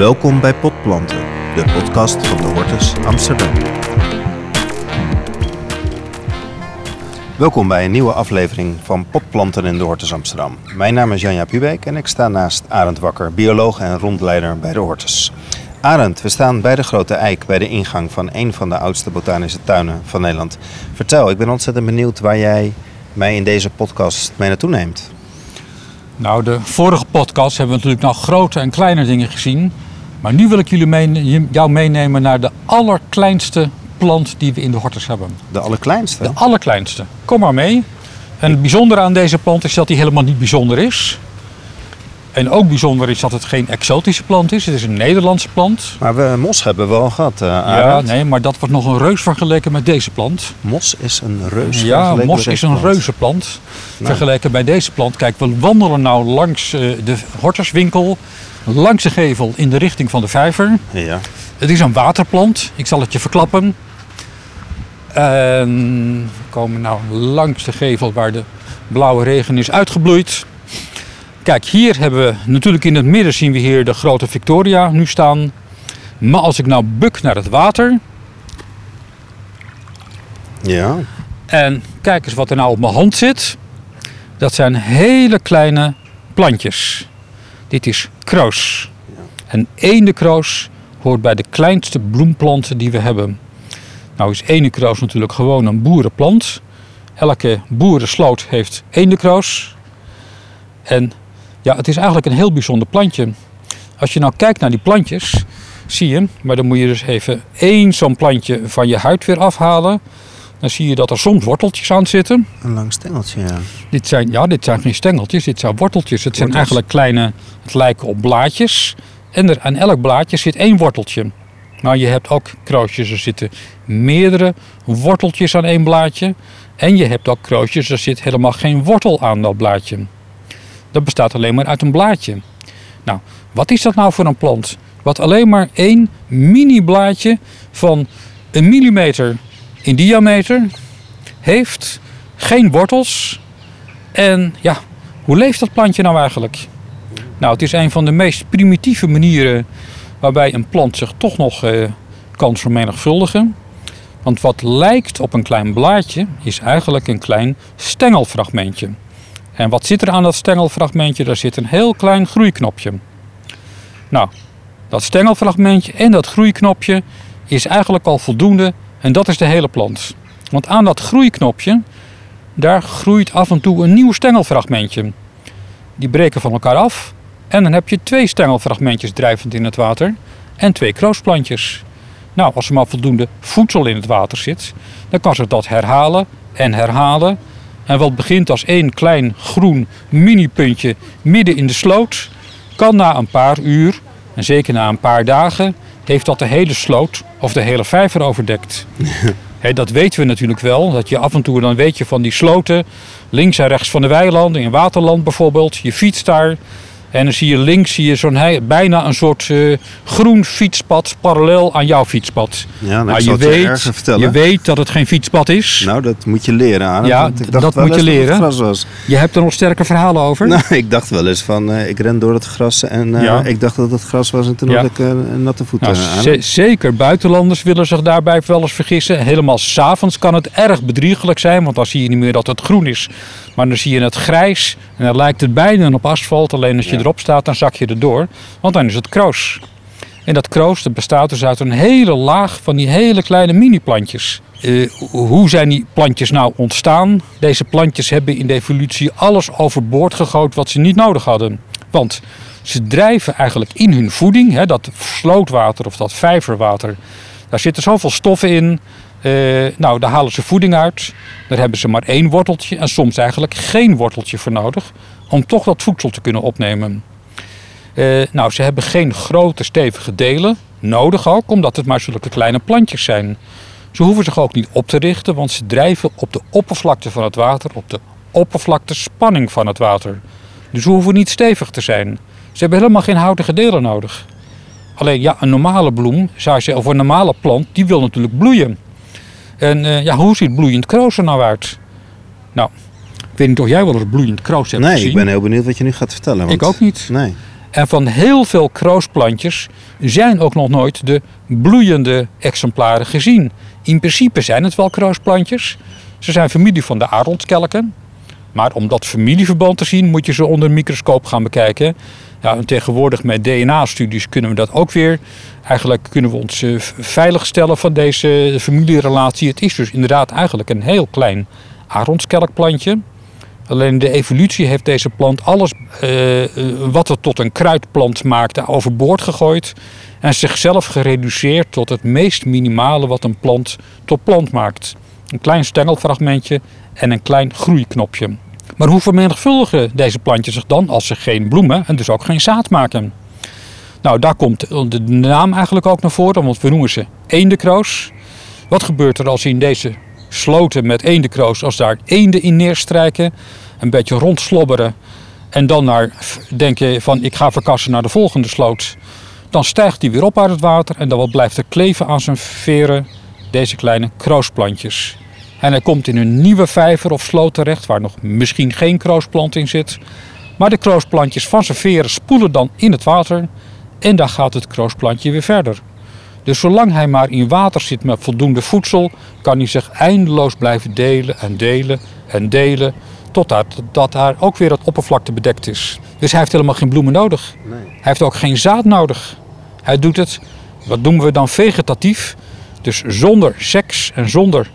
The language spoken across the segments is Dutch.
Welkom bij Potplanten, de podcast van de Hortus Amsterdam. Welkom bij een nieuwe aflevering van Potplanten in de Hortus Amsterdam. Mijn naam is Janja Pubeek en ik sta naast Arend Wakker, bioloog en rondleider bij de Hortus. Arend, we staan bij de Grote Eik, bij de ingang van een van de oudste botanische tuinen van Nederland. Vertel, ik ben ontzettend benieuwd waar jij mij in deze podcast mee naartoe neemt. Nou, de vorige podcast hebben we natuurlijk nog grote en kleine dingen gezien. Maar nu wil ik jullie mee, jou meenemen naar de allerkleinste plant die we in de hortus hebben. De allerkleinste? De allerkleinste. Kom maar mee. En het bijzondere aan deze plant is dat hij helemaal niet bijzonder is. En ook bijzonder is dat het geen exotische plant is. Het is een Nederlandse plant. Maar we, mos hebben we al gehad, uh, Ja, nee, maar dat wordt nog een reus vergeleken met deze plant. Mos is een reus Ja, mos is een reuzenplant. Nou. Vergeleken bij deze plant. Kijk, we wandelen nou langs uh, de hortuswinkel. Langs de gevel in de richting van de vijver. Ja. Het is een waterplant. Ik zal het je verklappen. En we komen nou langs de gevel waar de blauwe regen is uitgebloeid. Kijk, hier hebben we natuurlijk in het midden zien we hier de grote Victoria nu staan. Maar als ik nou buk naar het water. Ja. En kijk eens wat er nou op mijn hand zit. Dat zijn hele kleine plantjes. Dit is kroos. En eendekroos hoort bij de kleinste bloemplanten die we hebben. Nou is eendekroos natuurlijk gewoon een boerenplant. Elke boerensloot heeft eendekroos. En ja, het is eigenlijk een heel bijzonder plantje. Als je nou kijkt naar die plantjes, zie je, maar dan moet je dus even één zo'n plantje van je huid weer afhalen. Dan zie je dat er soms worteltjes aan zitten. Een lang stengeltje, ja. Dit zijn, ja, dit zijn geen stengeltjes, dit zijn worteltjes. Het zijn eigenlijk kleine, het lijken op blaadjes. En er, aan elk blaadje zit één worteltje. Maar je hebt ook kroosjes, er zitten meerdere worteltjes aan één blaadje. En je hebt ook kroosjes, er zit helemaal geen wortel aan dat blaadje. Dat bestaat alleen maar uit een blaadje. Nou, wat is dat nou voor een plant? Wat alleen maar één mini blaadje van een millimeter in diameter heeft, geen wortels. En ja, hoe leeft dat plantje nou eigenlijk? Nou, het is een van de meest primitieve manieren waarbij een plant zich toch nog eh, kan vermenigvuldigen. Want wat lijkt op een klein blaadje is eigenlijk een klein stengelfragmentje. En wat zit er aan dat stengelfragmentje? Daar zit een heel klein groeiknopje. Nou, dat stengelfragmentje en dat groeiknopje is eigenlijk al voldoende en dat is de hele plant. Want aan dat groeiknopje, daar groeit af en toe een nieuw stengelfragmentje. Die breken van elkaar af en dan heb je twee stengelfragmentjes drijvend in het water en twee kroosplantjes. Nou, als er maar voldoende voedsel in het water zit, dan kan zich dat herhalen en herhalen en wat begint als één klein groen mini-puntje midden in de sloot, kan na een paar uur, en zeker na een paar dagen, heeft dat de hele sloot of de hele vijver overdekt. dat weten we natuurlijk wel, dat je af en toe, dan weet je van die sloten, links en rechts van de weilanden, in Waterland bijvoorbeeld, je fietst daar en dan zie je links zie je zo'n bijna een soort uh, groen fietspad parallel aan jouw fietspad. Ja, nou, je, weet, je weet dat het geen fietspad is. Nou, dat moet je leren aan. Ja, ik dacht dat moet je leren. gras was. Je hebt er nog sterke verhalen over? Nou, ik dacht wel eens van, uh, ik ren door het gras en uh, ja. ik dacht dat het gras was en toen ja. had ik een natte voeten nou, aan. Zeker, buitenlanders willen zich daarbij wel eens vergissen. Helemaal s'avonds kan het erg bedriegelijk zijn, want dan zie je niet meer dat het groen is. Maar dan zie je het grijs en dan lijkt het bijna op asfalt. Alleen als je erop staat, dan zak je erdoor. Want dan is het kroos. En dat kroos dat bestaat dus uit een hele laag van die hele kleine mini-plantjes. Uh, hoe zijn die plantjes nou ontstaan? Deze plantjes hebben in de evolutie alles overboord gegooid wat ze niet nodig hadden. Want ze drijven eigenlijk in hun voeding, hè, dat slootwater of dat vijverwater, daar zitten zoveel stoffen in. Uh, nou, daar halen ze voeding uit. Daar hebben ze maar één worteltje en soms eigenlijk geen worteltje voor nodig om toch dat voedsel te kunnen opnemen. Uh, nou, ze hebben geen grote stevige delen, nodig ook, omdat het maar zulke kleine plantjes zijn. Ze hoeven zich ook niet op te richten, want ze drijven op de oppervlakte van het water, op de oppervlaktespanning van het water. Dus ze hoeven niet stevig te zijn. Ze hebben helemaal geen houtige delen nodig. Alleen ja, een normale bloem, zou je, of een normale plant, die wil natuurlijk bloeien. En uh, ja, hoe ziet bloeiend kroos er nou uit? Nou, ik weet niet of jij wel eens bloeiend kroos hebt nee, gezien. Nee, ik ben heel benieuwd wat je nu gaat vertellen. Want... Ik ook niet. Nee. En van heel veel kroosplantjes zijn ook nog nooit de bloeiende exemplaren gezien. In principe zijn het wel kroosplantjes. Ze zijn familie van de aronskelken. Maar om dat familieverband te zien moet je ze onder een microscoop gaan bekijken. Ja, en tegenwoordig met DNA-studies kunnen we dat ook weer. Eigenlijk kunnen we ons uh, veilig stellen van deze familierelatie. Het is dus inderdaad eigenlijk een heel klein aronskelkplantje. Alleen de evolutie heeft deze plant alles uh, wat het tot een kruidplant maakte overboord gegooid. En zichzelf gereduceerd tot het meest minimale wat een plant tot plant maakt. Een klein stengelfragmentje en een klein groeiknopje. Maar hoe vermenigvuldigen deze plantjes zich dan als ze geen bloemen en dus ook geen zaad maken? Nou, daar komt de naam eigenlijk ook naar voren, want we noemen ze eendekroos. Wat gebeurt er als in deze sloten met eendekroos, als daar eenden in neerstrijken, een beetje rondslobberen en dan naar, denk je van ik ga verkassen naar de volgende sloot. Dan stijgt die weer op uit het water en dan blijft er kleven aan zijn veren, deze kleine kroosplantjes. En hij komt in een nieuwe vijver of sloot terecht waar nog misschien geen kroosplant in zit. Maar de kroosplantjes van zijn veren spoelen dan in het water en dan gaat het kroosplantje weer verder. Dus zolang hij maar in water zit met voldoende voedsel, kan hij zich eindeloos blijven delen en delen en delen. Totdat dat daar ook weer het oppervlakte bedekt is. Dus hij heeft helemaal geen bloemen nodig. Nee. Hij heeft ook geen zaad nodig. Hij doet het, wat noemen we dan vegetatief. Dus zonder seks en zonder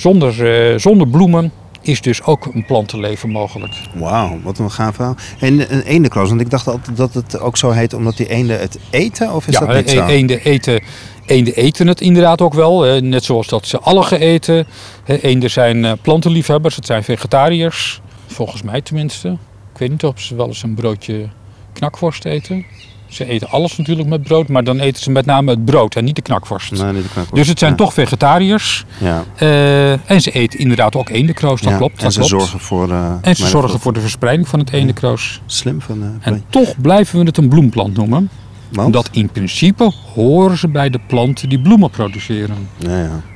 zonder, uh, zonder bloemen is dus ook een plantenleven mogelijk. Wauw, wat een gaaf verhaal. En een eendekroos, want ik dacht altijd dat het ook zo heet omdat die eenden het eten, of is ja, dat niet zo? eenden eten, eenden eten het inderdaad ook wel. Net zoals dat ze algen eten. Eenden zijn eh, plantenliefhebbers, het zijn vegetariërs. Volgens mij tenminste. Ik weet niet of ze wel eens een broodje knakworst eten. Ze eten alles natuurlijk met brood, maar dan eten ze met name het brood en niet de knakworst. Nee, niet de knakworst. Dus het zijn toch vegetariërs. Ja. Uh, en ze eten inderdaad ook eendekroos, dat klopt. Dat en ze klopt. zorgen voor... Uh, en ze zorgen voor de verspreiding van het eendekroos. Slim van... Uh, en toch blijven we het een bloemplant noemen. Want? Omdat in principe horen ze bij de planten die bloemen produceren.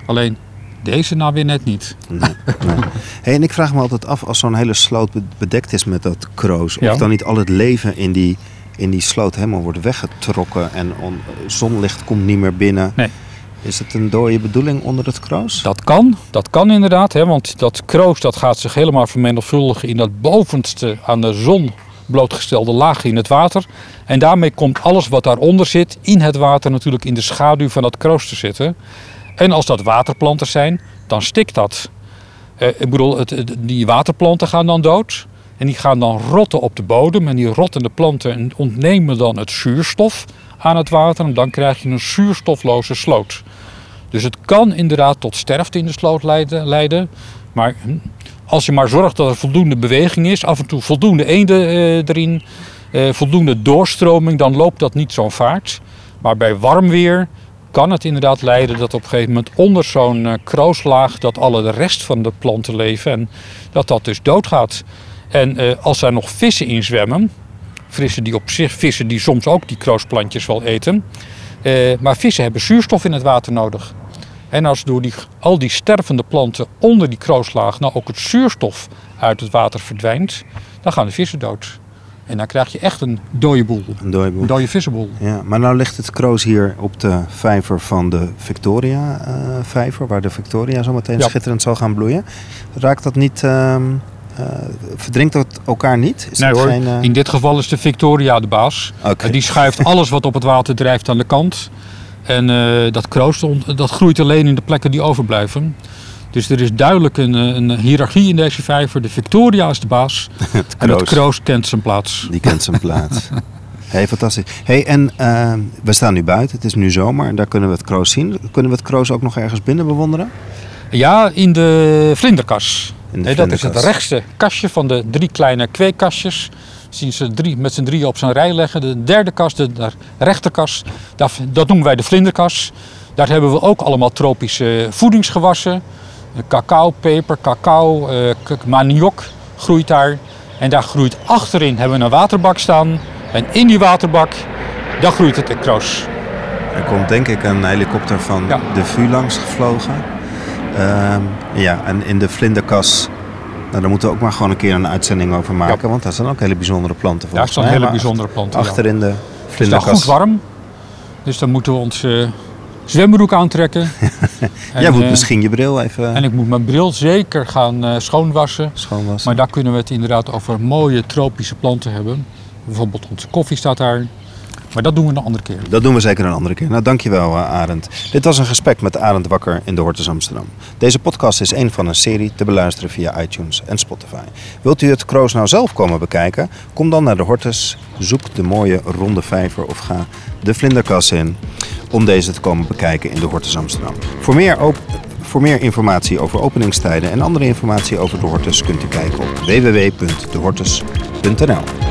Alleen deze nou weer net niet. Nee, nee. Hey, en ik vraag me altijd af, als zo'n hele sloot bedekt is met dat kroos... of dan niet al het leven in die in die sloot helemaal wordt weggetrokken en zonlicht komt niet meer binnen. Nee. Is het een dode bedoeling onder het kroos? Dat kan, dat kan inderdaad. Hè, want dat kroos dat gaat zich helemaal vermenigvuldigen in dat bovenste aan de zon blootgestelde laagje in het water. En daarmee komt alles wat daaronder zit in het water natuurlijk in de schaduw van dat kroos te zitten. En als dat waterplanten zijn, dan stikt dat. Eh, ik bedoel, het, die waterplanten gaan dan dood. En die gaan dan rotten op de bodem. En die rottende planten ontnemen dan het zuurstof aan het water. En dan krijg je een zuurstofloze sloot. Dus het kan inderdaad tot sterfte in de sloot leiden. Maar hm, als je maar zorgt dat er voldoende beweging is, af en toe voldoende eenden eh, erin, eh, voldoende doorstroming, dan loopt dat niet zo'n vaart. Maar bij warm weer kan het inderdaad leiden dat op een gegeven moment onder zo'n uh, krooslaag dat alle de rest van de planten leven en dat dat dus doodgaat. En uh, als er nog vissen in zwemmen, vissen die op zich, vissen die soms ook die kroosplantjes wel eten, uh, maar vissen hebben zuurstof in het water nodig. En als door die, al die stervende planten onder die krooslaag nou ook het zuurstof uit het water verdwijnt, dan gaan de vissen dood. En dan krijg je echt een dode boel. Een dode boel. Een dode vissenboel. Ja, maar nou ligt het kroos hier op de vijver van de Victoria-vijver, waar de Victoria zo meteen schitterend zal gaan bloeien. Raakt dat niet uh, uh, verdrinkt dat elkaar niet? Is nee hoor, geen, uh... in dit geval is de Victoria de baas. Okay. die schuift alles wat op het water drijft aan de kant. En uh, dat kroos dat groeit alleen in de plekken die overblijven. Dus er is duidelijk een, een hiërarchie in deze vijver. De Victoria is de baas. het en het kroos kent zijn plaats. Die kent zijn plaats. Hey, fantastisch. Hey, en we staan nu buiten, het is nu zomer en daar kunnen we het kroos zien. Kunnen we het kroos ook nog ergens binnen bewonderen? Ja, in de vlinderkas. Nee, dat is het rechtste kastje van de drie kleine kweekkastjes. Zien ze drie, met z'n drieën op zijn rij leggen. De derde kast, de, de rechterkast, dat, dat noemen wij de vlinderkas. Daar hebben we ook allemaal tropische voedingsgewassen. Cacao, peper, cacao, uh, maniok groeit daar. En daar groeit achterin hebben we een waterbak staan. En in die waterbak, daar groeit het kroos. Er komt denk ik een helikopter van de VU langs gevlogen. Uh, ja, en in de vlinderkas Nou, daar moeten we ook maar gewoon een keer een uitzending over maken. Want dat zijn ook hele bijzondere planten Daar volgens staan mij. hele bijzondere planten. ja. Achter in de Het is vlinderkas. goed warm. Dus dan moeten we ons eh, zwembroek aantrekken. En, Jij moet eh, misschien je bril even En ik moet mijn bril zeker gaan eh, schoonwassen. schoonwassen. Maar daar kunnen we het inderdaad over mooie tropische planten hebben. Bijvoorbeeld onze koffie staat daar. Maar dat doen we een andere keer. Dat doen we zeker een andere keer. Nou, dankjewel uh, Arend. Dit was een gesprek met Arend Wakker in de Hortus Amsterdam. Deze podcast is een van een serie te beluisteren via iTunes en Spotify. Wilt u het Kroos nou zelf komen bekijken? Kom dan naar de Hortus, zoek de mooie ronde vijver of ga de vlinderkas in om deze te komen bekijken in de Hortus Amsterdam. Voor meer, op- voor meer informatie over openingstijden en andere informatie over de Hortus kunt u kijken op www.dehortus.nl.